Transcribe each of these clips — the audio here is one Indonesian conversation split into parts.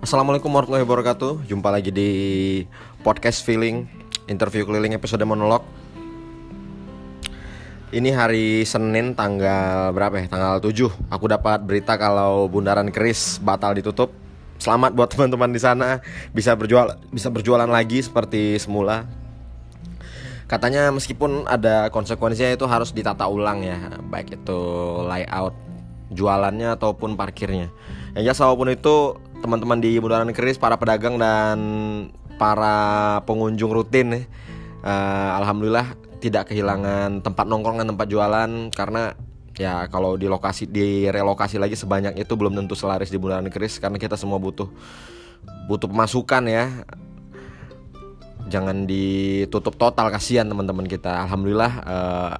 Assalamualaikum warahmatullahi wabarakatuh. Jumpa lagi di podcast feeling Interview keliling episode monolog. Ini hari Senin tanggal berapa ya? Tanggal 7 Aku dapat berita kalau Bundaran Keris batal ditutup. Selamat buat teman-teman di sana. Bisa berjual bisa berjualan lagi seperti semula. Katanya meskipun ada konsekuensinya itu harus ditata ulang ya. Baik itu layout jualannya ataupun parkirnya. Yang jelas apa pun itu teman-teman di Bundaran Keris, para pedagang dan para pengunjung rutin uh, alhamdulillah tidak kehilangan tempat nongkrong dan tempat jualan karena ya kalau di lokasi di relokasi lagi sebanyak itu belum tentu selaris di Bundaran Keris karena kita semua butuh butuh pemasukan ya. Jangan ditutup total kasihan teman-teman kita. Alhamdulillah uh,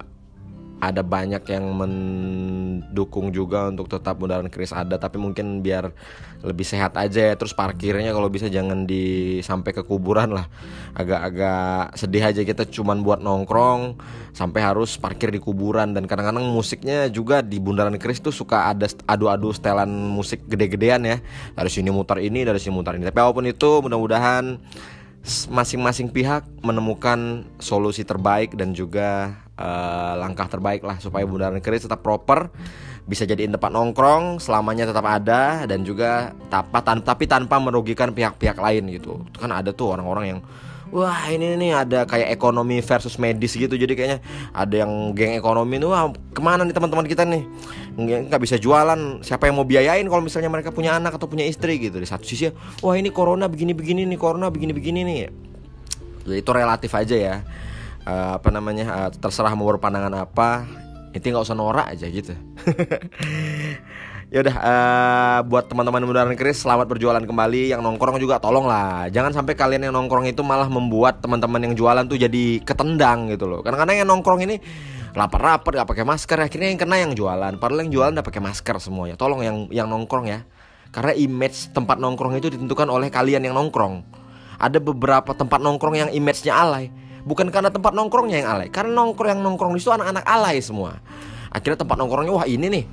ada banyak yang mendukung juga untuk tetap bundaran keris ada tapi mungkin biar lebih sehat aja ya. Terus parkirnya kalau bisa jangan di sampai ke kuburan lah. Agak-agak sedih aja kita cuman buat nongkrong sampai harus parkir di kuburan. Dan kadang-kadang musiknya juga di bundaran keris tuh suka ada adu-adu setelan musik gede-gedean ya. Dari sini mutar ini dari sini mutar ini. Tapi apa pun itu mudah-mudahan masing-masing pihak menemukan solusi terbaik dan juga uh, langkah terbaik lah supaya bundaran keris tetap proper bisa jadi tempat nongkrong selamanya tetap ada dan juga tanpa tan tapi tanpa merugikan pihak-pihak lain gitu. Kan ada tuh orang-orang yang wah ini nih ada kayak ekonomi versus medis gitu jadi kayaknya ada yang geng ekonomi nih wah ke mana nih teman-teman kita nih nggak bisa jualan. Siapa yang mau biayain kalau misalnya mereka punya anak atau punya istri gitu? Di satu sisi wah ini corona begini-begini nih corona begini-begini nih. Jadi itu relatif aja ya. Uh, apa namanya uh, terserah mau berpandangan apa. Itu nggak usah norak aja gitu. Ya udah uh, buat teman-teman bundaran keris selamat berjualan kembali. Yang nongkrong juga tolong lah jangan sampai kalian yang nongkrong itu malah membuat teman-teman yang jualan tuh jadi ketendang gitu loh. Karena kadang yang nongkrong ini lapar-lapar gak pakai masker akhirnya yang kena yang jualan. Padahal yang jualan udah pakai masker semuanya tolong yang yang nongkrong ya. Karena image tempat nongkrong itu ditentukan oleh kalian yang nongkrong. Ada beberapa tempat nongkrong yang image-nya alay. Bukan karena tempat nongkrongnya yang alay karena nongkrong yang nongkrong di situ anak-anak alay semua. Akhirnya tempat nongkrongnya wah ini nih.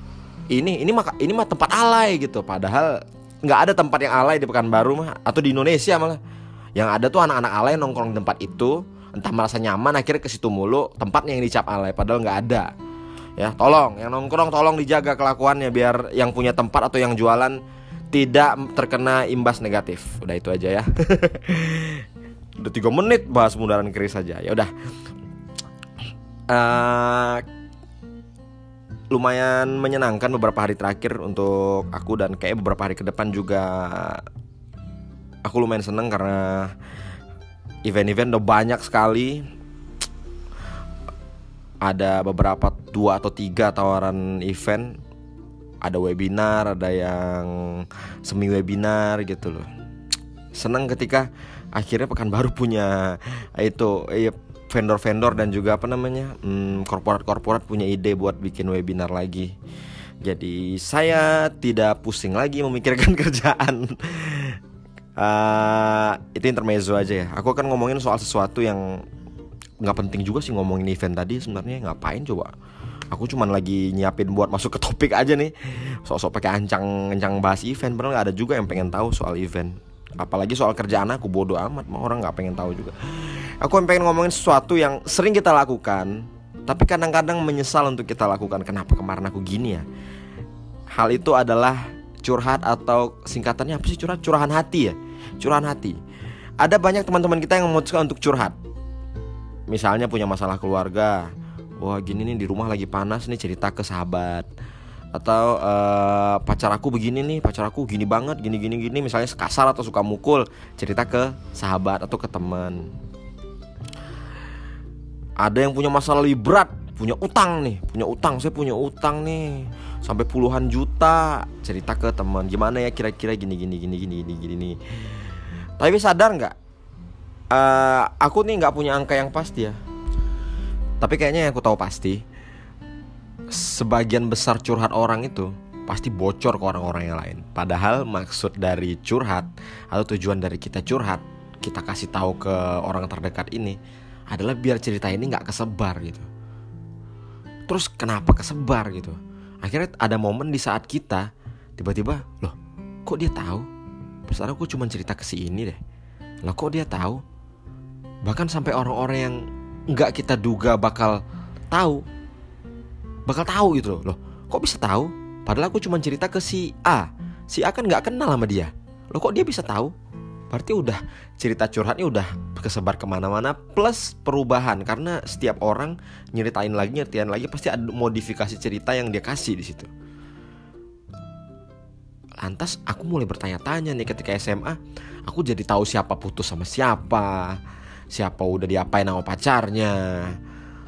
Ini ini mah ini mah tempat alay gitu. Padahal nggak ada tempat yang alay di Pekanbaru mah atau di Indonesia malah. Yang ada tuh anak-anak alay nongkrong di tempat itu entah merasa nyaman akhirnya ke situ mulu tempatnya yang dicap alay padahal nggak ada. Ya tolong yang nongkrong tolong dijaga kelakuannya biar yang punya tempat atau yang jualan tidak terkena imbas negatif. Udah itu aja ya. Udah tiga menit bahas bundaran keris saja ya udah. Uh, lumayan menyenangkan beberapa hari terakhir untuk aku dan kayak beberapa hari ke depan juga aku lumayan seneng karena event-event udah banyak sekali ada beberapa dua atau tiga tawaran event ada webinar ada yang semi webinar gitu loh seneng ketika akhirnya pekan baru punya itu iya, vendor-vendor dan juga apa namanya hmm, korporat-korporat punya ide buat bikin webinar lagi. Jadi saya tidak pusing lagi memikirkan kerjaan. Uh, itu intermezzo aja ya. Aku akan ngomongin soal sesuatu yang nggak penting juga sih ngomongin event tadi sebenarnya. Ngapain coba. Aku cuman lagi nyiapin buat masuk ke topik aja nih. Sok-sok pakai ancang-ancang bahas event, padahal nggak ada juga yang pengen tahu soal event. Apalagi soal kerjaan aku bodoh amat. Mau orang nggak pengen tahu juga. Aku pengen ngomongin sesuatu yang sering kita lakukan tapi kadang-kadang menyesal untuk kita lakukan. Kenapa kemarin aku gini ya? Hal itu adalah curhat atau singkatannya apa sih? Curhat? Curahan hati ya curahan hati. Ada banyak teman-teman kita yang memutuskan untuk curhat. Misalnya punya masalah keluarga wah gini nih di rumah lagi panas nih cerita ke sahabat. Atau uh, pacar aku begini nih pacar aku gini banget gini gini gini. Misalnya kasar atau suka mukul cerita ke sahabat atau ke teman. Ada yang punya masalah lebih berat punya utang nih punya utang saya punya utang nih sampai puluhan juta cerita ke teman. Gimana ya kira-kira gini gini gini gini gini gini tapi sadar nggak uh, aku nih nggak punya angka yang pasti ya tapi kayaknya yang aku tahu pasti sebagian besar curhat orang itu pasti bocor ke orang-orang yang lain. Padahal maksud dari curhat atau tujuan dari kita curhat, kita kasih tahu ke orang terdekat ini adalah biar cerita ini nggak kesebar gitu. Terus kenapa kesebar gitu? Akhirnya ada momen di saat kita tiba-tiba, loh, kok dia tahu? Pesan aku cuma cerita ke si ini deh. Lah kok dia tahu? Bahkan sampai orang-orang yang nggak kita duga bakal tahu. Bakal tahu gitu loh. Loh kok bisa tahu? Padahal aku cuma cerita ke si A. Si A kan nggak kenal sama dia. Loh kok dia bisa tahu? Berarti udah cerita curhatnya udah kesebar ke mana-mana plus perubahan. Karena setiap orang nyeritain lagi nyeritain lagi pasti ada modifikasi cerita yang dia kasih di situ. Lantas aku mulai bertanya-tanya nih ketika SMA, aku jadi tahu siapa putus sama siapa, siapa udah diapain sama pacarnya,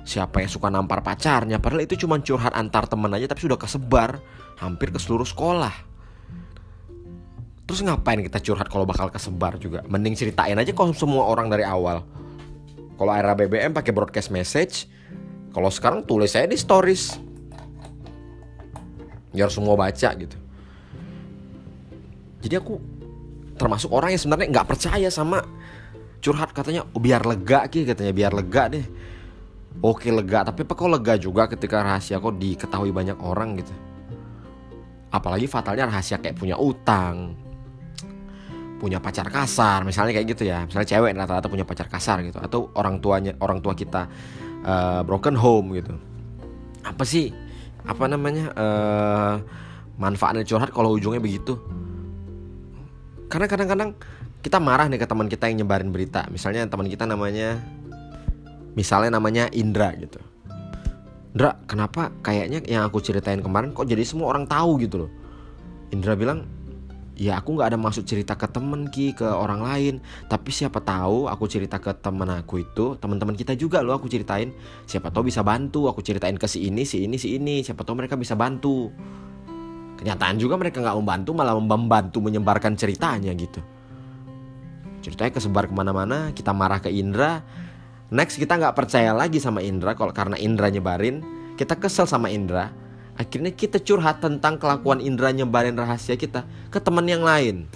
siapa yang suka nampar pacarnya. Padahal itu cuma curhat antar temen aja tapi sudah kesebar hampir ke seluruh sekolah. Terus ngapain kita curhat kalau bakal kesebar juga? Mending ceritain aja kalau semua orang dari awal. Kalau era BBM pakai broadcast message, kalau sekarang tulis saya di stories. Biar semua baca gitu. Jadi aku termasuk orang yang sebenarnya nggak percaya sama curhat katanya oh, biar lega ki katanya biar lega deh. Oke lega, tapi apa kok lega juga ketika rahasia kok diketahui banyak orang gitu. Apalagi fatalnya rahasia kayak punya utang, punya pacar kasar misalnya kayak gitu ya misalnya cewek rata-rata punya pacar kasar gitu atau orang tuanya orang tua kita uh, broken home gitu apa sih apa namanya uh, manfaatnya curhat kalau ujungnya begitu karena kadang-kadang kita marah nih ke teman kita yang nyebarin berita. Misalnya teman kita namanya misalnya namanya Indra gitu. Indra kenapa kayaknya yang aku ceritain kemarin kok jadi semua orang tahu gitu loh? Indra bilang ya aku nggak ada maksud cerita ke temen ki ke orang lain. Tapi siapa tahu aku cerita ke temen aku itu teman-teman kita juga loh aku ceritain. Siapa tahu bisa bantu aku ceritain ke si ini si ini si ini. Siapa tahu mereka bisa bantu kenyataan juga mereka nggak membantu malah membantu menyebarkan ceritanya gitu ceritanya kesebar ke mana-mana kita marah ke Indra next kita nggak percaya lagi sama Indra kalau karena Indra nyebarin kita kesel sama Indra Akhirnya kita curhat tentang kelakuan Indra nyebarin rahasia kita ke teman yang lain.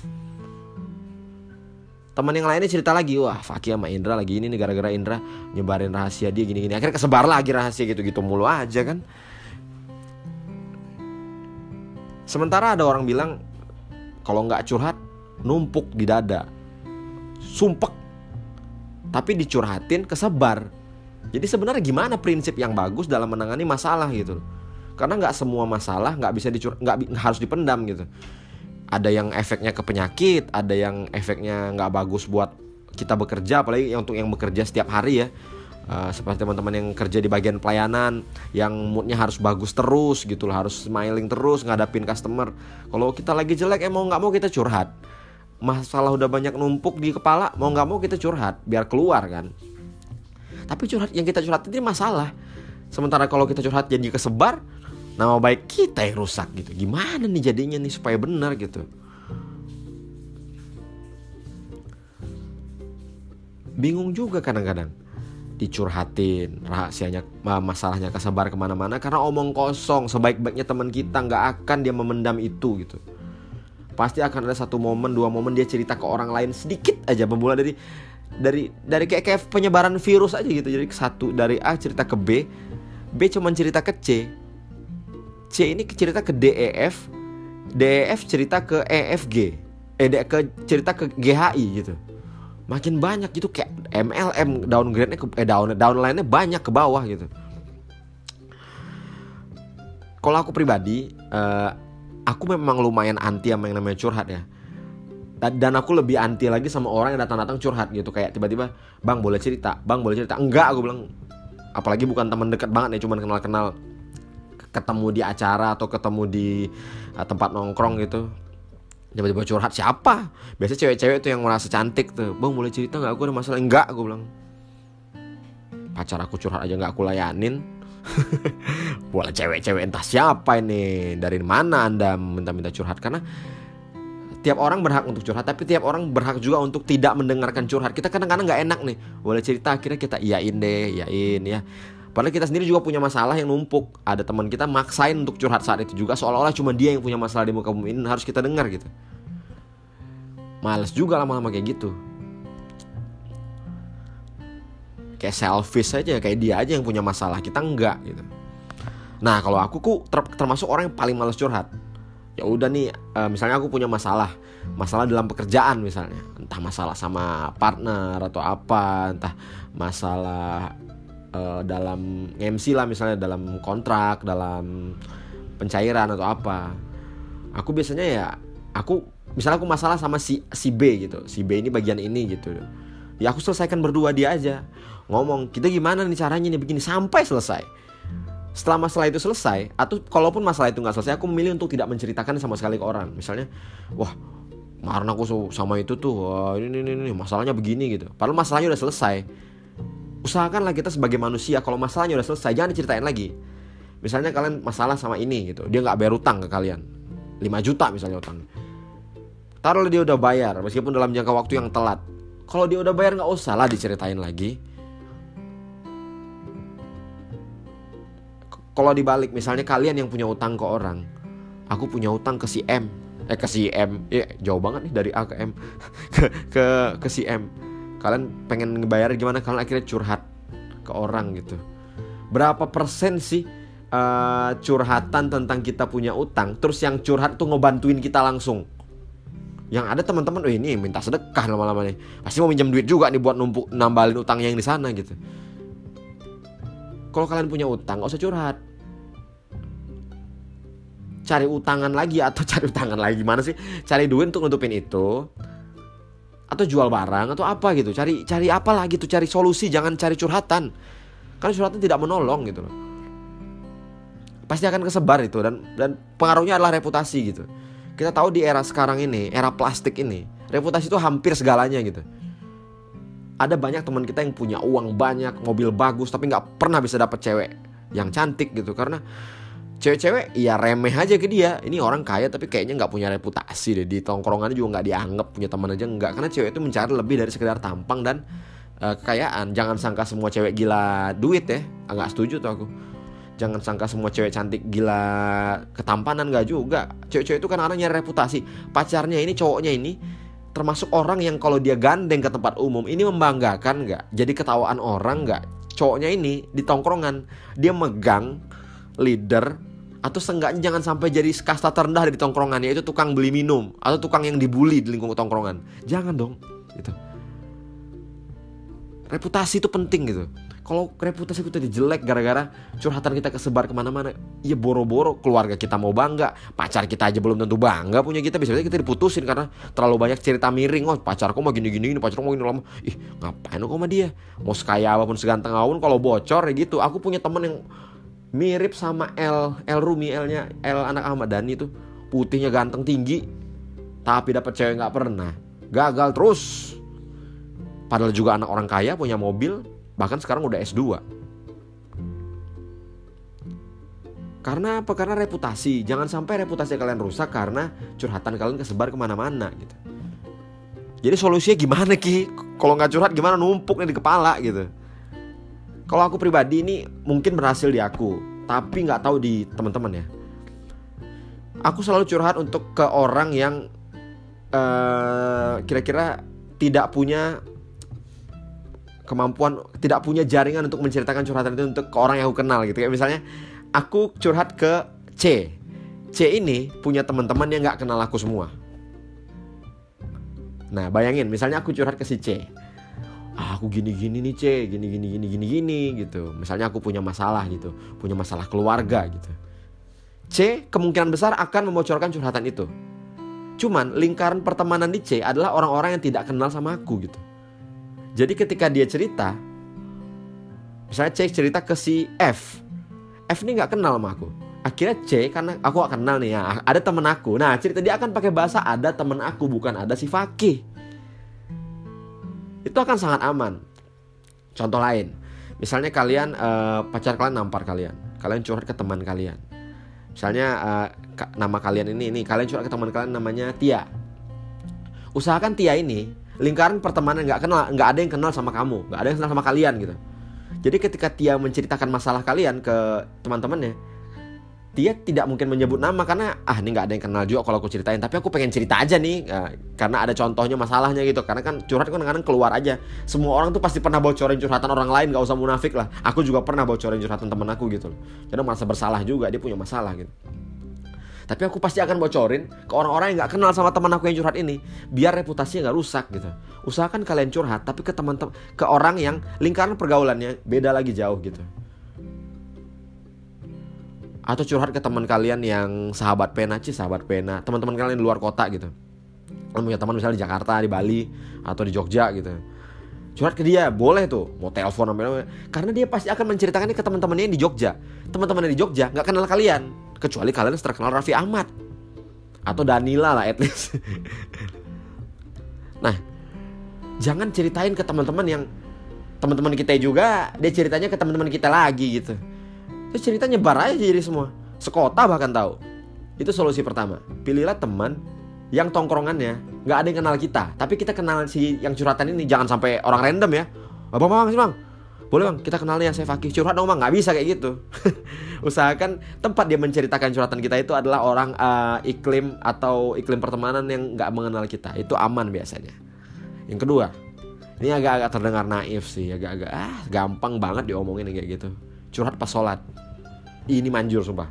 Teman yang lainnya cerita lagi, wah Fakih sama Indra lagi ini gara-gara Indra nyebarin rahasia dia gini-gini. Akhirnya kesebar lagi rahasia gitu-gitu mulu aja kan. Sementara ada orang bilang kalau nggak curhat numpuk di dada, sumpek. Tapi dicurhatin kesebar. Jadi sebenarnya gimana prinsip yang bagus dalam menangani masalah gitu karena nggak semua masalah nggak bisa dicur nggak harus dipendam gitu ada yang efeknya ke penyakit ada yang efeknya nggak bagus buat kita bekerja apalagi untuk yang bekerja setiap hari ya uh, seperti teman-teman yang kerja di bagian pelayanan yang moodnya harus bagus terus gitu loh harus smiling terus ngadapin customer. Kalau kita lagi jelek eh mau nggak mau kita curhat. Masalah udah banyak numpuk di kepala mau nggak mau kita curhat biar keluar kan. Tapi curhat yang kita curhat ini masalah. Sementara kalau kita curhat jadi kesebar nama baik kita yang rusak gitu. Gimana nih jadinya nih supaya benar gitu? Bingung juga kadang-kadang dicurhatin rahasianya masalahnya kesebar ke mana-mana karena omong kosong. Sebaik-baiknya teman kita nggak akan dia memendam itu gitu. Pasti akan ada satu momen dua momen dia cerita ke orang lain sedikit aja bermula dari dari dari kayak kayak penyebaran virus aja gitu. Jadi satu dari A cerita ke B B cuma cerita ke C. C ini cerita ke DEF, DEF cerita ke EFG, eh ke cerita ke GHI gitu. Makin banyak gitu kayak MLM downgrade-nya ke eh down downline-nya banyak ke bawah gitu. Kalau aku pribadi, uh, aku memang lumayan anti sama yang namanya curhat ya. Dan aku lebih anti lagi sama orang yang datang-datang curhat gitu kayak tiba-tiba, "Bang, boleh cerita?" "Bang, boleh cerita?" "Enggak," aku bilang. Apalagi bukan teman dekat banget ya, cuman kenal-kenal ketemu di acara atau ketemu di uh, tempat nongkrong gitu tiba-tiba curhat siapa? Biasa cewek-cewek tuh yang merasa cantik tuh. Bang boleh cerita nggak? Aku ada masalah. Enggak aku bilang. Pacar aku curhat aja nggak aku layanin. Boleh cewek-cewek entah siapa ini dari mana anda minta-minta curhat? Karena tiap orang berhak untuk curhat tapi tiap orang berhak juga untuk tidak mendengarkan curhat. Kita kadang-kadang nggak enak nih. Boleh cerita akhirnya kita iyain deh iyain ya Padahal kita sendiri juga punya masalah yang numpuk. Ada teman kita maksain untuk curhat saat itu juga seolah-olah cuma dia yang punya masalah di muka bumi ini harus kita dengar gitu. Males juga lama-lama kayak gitu. Kayak selfish aja, kayak dia aja yang punya masalah, kita enggak gitu. Nah, kalau aku ku ter termasuk orang yang paling males curhat. Ya udah nih, uh, misalnya aku punya masalah, masalah dalam pekerjaan misalnya entah masalah sama partner atau apa entah masalah uh, dalam MC lah misalnya dalam kontrak dalam pencairan atau apa. Aku biasanya ya aku misalnya aku masalah sama si si B gitu. Si B ini bagian ini gitu. Ya aku selesaikan berdua dia aja. Ngomong kita gimana nih caranya nih begini? Sampai selesai. Setelah masalah itu selesai atau kalaupun masalah itu nggak selesai aku memilih untuk tidak menceritakan sama sekali ke orang. Misalnya wah kemarin aku sama itu tuh. Wah, ini, ini ini masalahnya begini gitu. Padahal masalahnya udah selesai usahakanlah kita sebagai manusia. Kalau masalahnya udah selesai jangan diceritain lagi. Misalnya kalian masalah sama ini gitu. Dia nggak bayar utang ke kalian. 5 juta misalnya utang. Taruh dia udah bayar meskipun dalam jangka waktu yang telat. Kalau dia udah bayar nggak usah lah diceritain lagi. Kalau dibalik misalnya kalian yang punya utang ke orang. Aku punya utang ke si M. Eh ke si M. Ya jauh banget nih dari A ke M. Ke ke ke si M kalian pengen ngebayar gimana? Kalian akhirnya curhat ke orang gitu. Berapa persen sih uh, curhatan tentang kita punya utang terus yang curhat tuh ngebantuin kita langsung? Yang ada teman-teman oh ini minta sedekah lama-lama nih. Pasti mau minjem duit juga nih buat numpuk nambalin utangnya yang di sana gitu. Kalau kalian punya utang gak usah curhat. Cari utangan lagi atau cari utangan lagi gimana sih? Cari duit untuk nutupin itu atau jual barang atau apa gitu. Cari cari apa lagi tuh? Cari solusi jangan cari curhatan. Karena curhatan tidak menolong gitu loh. Pasti akan kesebar itu dan dan pengaruhnya adalah reputasi gitu. Kita tahu di era sekarang ini era plastik ini reputasi itu hampir segalanya gitu. Ada banyak teman kita yang punya uang banyak, mobil bagus, tapi nggak pernah bisa dapet cewek yang cantik gitu. Karena cewek-cewek ya remeh aja ke dia. Ini orang kaya tapi kayaknya nggak punya reputasi deh di tongkrongannya juga nggak dianggap punya teman aja nggak karena cewek itu mencari lebih dari sekedar tampang dan uh, kekayaan. Jangan sangka semua cewek gila duit ya, nggak setuju tuh aku. Jangan sangka semua cewek cantik gila ketampanan nggak juga. Cewek-cewek itu kan orang nyari reputasi. Pacarnya ini cowoknya ini termasuk orang yang kalau dia gandeng ke tempat umum ini membanggakan nggak jadi ketawaan orang nggak cowoknya ini di tongkrongan dia megang leader atau seenggaknya jangan sampai jadi kasta terendah di tongkrongan yaitu tukang beli minum atau tukang yang dibully di lingkungan tongkrongan. Jangan dong gitu. Reputasi itu penting gitu. Kalau reputasi kita jelek gara-gara curhatan kita kesebar ke mana-mana ya boro-boro keluarga kita mau bangga pacar kita aja belum tentu bangga punya kita bisa kita diputusin karena terlalu banyak cerita miring. Oh pacarku mau gini-gini ini pacarku mau gini lama. Ih ngapain kok sama dia? Mau sekaya apa pun seganteng apa pun kalau bocor ya gitu. Aku punya temen yang mirip sama L L Rumi L nya L anak Ahmad Dhani tuh putihnya ganteng tinggi tapi dapat cewek nggak pernah gagal terus padahal juga anak orang kaya punya mobil Bahkan sekarang udah S2. Karena apa? Karena reputasi. Jangan sampai reputasi kalian rusak karena curhatan kalian kesebar ke mana-mana gitu. Jadi solusinya gimana Ki? Kalau nggak curhat gimana numpuk nih di kepala gitu. Kalau aku pribadi ini mungkin berhasil di aku, tapi nggak tahu di teman-teman ya. Aku selalu curhat untuk ke orang yang uh, kira-kira tidak punya kemampuan tidak punya jaringan untuk menceritakan curhatan itu untuk ke orang yang aku kenal gitu. Kayak misalnya aku curhat ke C. C ini punya teman-teman yang nggak kenal aku semua. Nah bayangin misalnya aku curhat ke si C aku gini gini nih C gini gini gini gini gini gitu. Misalnya aku punya masalah gitu. Punya masalah keluarga gitu. C kemungkinan besar akan membocorkan curhatan itu. Cuman lingkaran pertemanan di C adalah orang-orang yang tidak kenal sama aku gitu. Jadi ketika dia cerita, misalnya C cerita ke si F, F ini nggak kenal sama aku. Akhirnya C karena aku gak kenal nih ya, ada temen aku. Nah cerita dia akan pakai bahasa ada temen aku bukan ada si Fakih. Itu akan sangat aman. Contoh lain, misalnya kalian uh, pacar kalian nampar kalian, kalian curhat ke teman kalian. Misalnya uh, nama kalian ini, ini kalian curhat ke teman kalian namanya Tia. Usahakan Tia ini lingkaran pertemanan nggak kenal nggak ada yang kenal sama kamu nggak ada yang kenal sama kalian gitu jadi ketika Tia menceritakan masalah kalian ke teman-temannya dia tidak mungkin menyebut nama karena ah ini nggak ada yang kenal juga kalau aku ceritain. Tapi aku pengen cerita aja nih nah, karena ada contohnya masalahnya gitu. Karena kan curhat kan kadang keluar aja. Semua orang tuh pasti pernah bocorin curhatan orang lain nggak usah munafik lah. Aku juga pernah bocorin curhatan temen aku gitu jadi merasa bersalah juga dia punya masalah gitu. Tapi aku pasti akan bocorin ke orang-orang yang nggak kenal sama teman aku yang curhat ini, biar reputasinya nggak rusak gitu. Usahakan kalian curhat, tapi ke teman-teman, ke orang yang lingkaran pergaulannya beda lagi jauh gitu. Atau curhat ke teman kalian yang sahabat pena, sih sahabat pena, teman-teman kalian di luar kota gitu. Kalian punya teman misalnya di Jakarta, di Bali, atau di Jogja gitu. Curhat ke dia boleh tuh. Mau telepon apa karena dia pasti akan menceritakannya ke teman-temannya di Jogja. Teman-temannya di Jogja nggak kenal kalian. Kecuali kalian terkenal Raffi Ahmad. Atau Danila lah at least. Nah jangan ceritain ke teman-teman yang teman-teman kita juga dia ceritanya ke teman-teman kita lagi gitu terus cerita nyebar aja jadi semua. Sekota bahkan tahu. Itu solusi pertama. Pilihlah teman yang tongkrongannya nggak ada yang kenal kita. Tapi kita kenal si yang curhatan ini jangan sampai orang random ya. Bang bang sih bang. Boleh bang kita kenalnya saya Fakih. Curhat dong bang. Nggak bisa kayak gitu. Usahakan tempat dia menceritakan curhatan kita itu adalah orang uh, iklim atau iklim pertemanan yang nggak mengenal kita. Itu aman biasanya. Yang kedua ini agak-agak terdengar naif sih agak-agak ah gampang banget diomongin kayak gitu. Curhat pas sholat ini manjur sumpah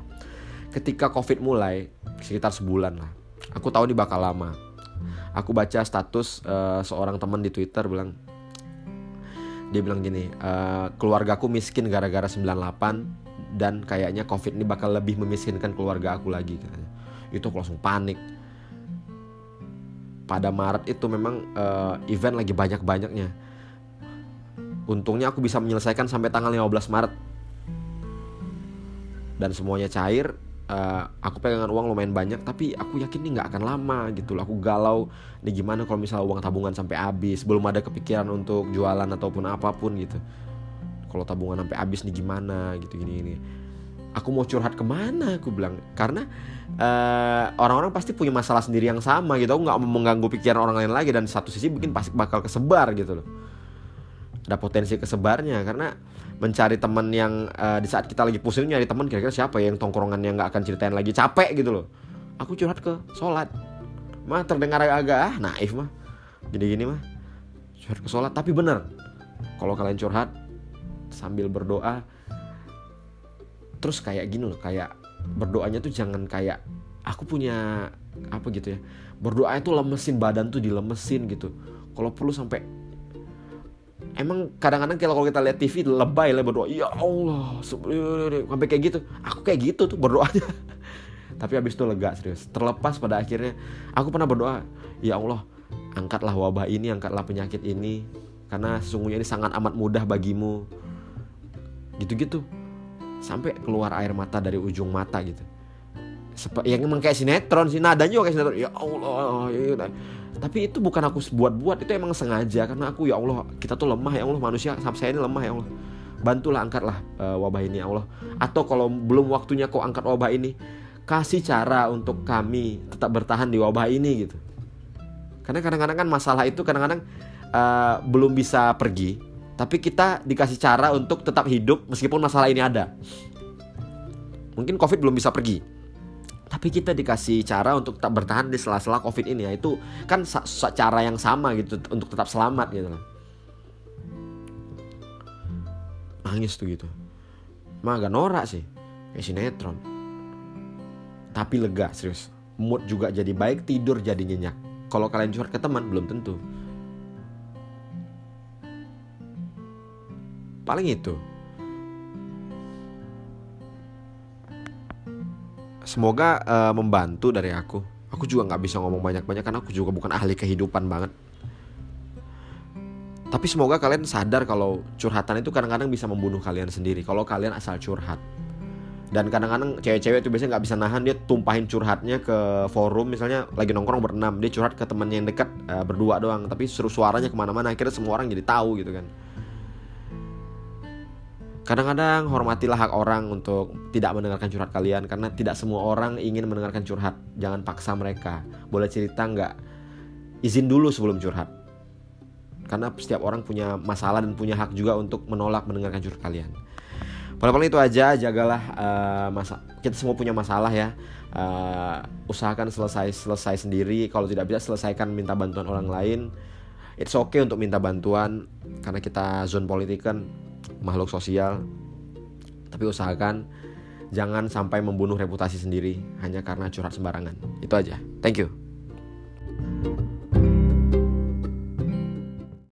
ketika covid mulai sekitar sebulan lah Aku tahu ini bakal lama. Aku baca status uh, seorang teman di Twitter bilang dia bilang gini, uh, keluargaku miskin gara-gara 98 dan kayaknya Covid ini bakal lebih memiskinkan keluarga aku lagi katanya. Itu aku langsung panik. Pada Maret itu memang uh, event lagi banyak-banyaknya. Untungnya aku bisa menyelesaikan sampai tanggal 15 Maret. Dan semuanya cair, uh, aku pegangan uang lumayan banyak tapi aku yakin ini nggak akan lama gitu loh. Aku galau nih gimana kalau misalnya uang tabungan sampai habis belum ada kepikiran untuk jualan ataupun apa pun gitu. Kalau tabungan sampai habis nih gimana gitu gini gini. Aku mau curhat ke mana? Aku bilang karena eh, orang-orang pasti punya masalah sendiri yang sama gitu. Aku nggak mau mengganggu pikiran orang lain lagi dan satu sisi mungkin pasti bakal kesebar gitu loh. Ada potensi kesebarnya karena mencari teman yang uh, di saat kita lagi pusing nyari teman kira-kira siapa ya yang tongkrongan yang nggak akan ceritain lagi? Capek gitu loh. Aku curhat ke sholat. Mah terdengar agak ah naif mah jadi gini mah curhat ke sholat tapi bener. Kalau kalian curhat sambil berdoa terus kayak gini loh kayak berdoanya tuh jangan kayak aku punya apa gitu ya. Berdoa itu lemesin badan tuh dilemesin gitu. Kalau perlu sampai emang kadang-kadang kalau kita lihat TV lebay lah berdoa ya Allah sampai kayak gitu. Aku kayak gitu tuh berdoanya. Tapi habis itu lega serius. Terlepas pada akhirnya aku pernah berdoa ya Allah angkatlah wabah ini angkatlah penyakit ini karena sesungguhnya ini sangat amat mudah bagimu. Gitu-gitu. Sampai keluar air mata dari ujung mata gitu yang emang kayak sinetron sih. Nadanya juga kayak sinetron. Ya Allah ya, ya tapi itu bukan aku buat-buat itu emang sengaja. Karena aku ya Allah kita tuh lemah ya Allah. Manusia sampai saya ini lemah ya Allah. Bantulah angkatlah uh, wabah ini ya Allah. Atau kalau belum waktunya kau angkat wabah ini kasih cara untuk kami tetap bertahan di wabah ini gitu. Karena kadang-kadang kan masalah itu kadang-kadang uh, belum bisa pergi. Tapi kita dikasih cara untuk tetap hidup meskipun masalah ini ada. Mungkin covid belum bisa pergi tapi kita dikasih cara untuk tetap bertahan di sela-sela covid ini ya. Itu kan cara yang sama gitu untuk tetap selamat gitu loh nangis tuh gitu. Mah agak norak sih. Kayak sinetron. Tapi lega serius. Mood juga jadi baik tidur jadi nyenyak. Kalau kalian curhat ke teman belum tentu. Paling itu semoga uh, membantu dari aku. Aku juga nggak bisa ngomong banyak-banyak karena aku juga bukan ahli kehidupan banget. Tapi semoga kalian sadar kalau curhatan itu kadang-kadang bisa membunuh kalian sendiri kalau kalian asal curhat. Dan kadang-kadang cewek-cewek itu biasanya nggak bisa nahan dia tumpahin curhatnya ke forum misalnya lagi nongkrong berenam dia curhat ke temennya yang dekat uh, berdua doang tapi seru suaranya ke mana-mana akhirnya semua orang jadi tahu gitu kan Kadang-kadang hormatilah hak orang untuk tidak mendengarkan curhat kalian karena tidak semua orang ingin mendengarkan curhat. Jangan paksa mereka. Boleh cerita nggak? Izin dulu sebelum curhat. Karena setiap orang punya masalah dan punya hak juga untuk menolak mendengarkan curhat kalian. Paling-paling itu aja, jagalah uh, masa kita semua punya masalah ya. Uh, usahakan selesai selesai sendiri. Kalau tidak bisa selesaikan minta bantuan orang lain. It's okay untuk minta bantuan karena kita zone politik kan makhluk sosial. Tapi usahakan jangan sampai membunuh reputasi sendiri hanya karena curhat sembarangan. Itu aja. Thank you. thank you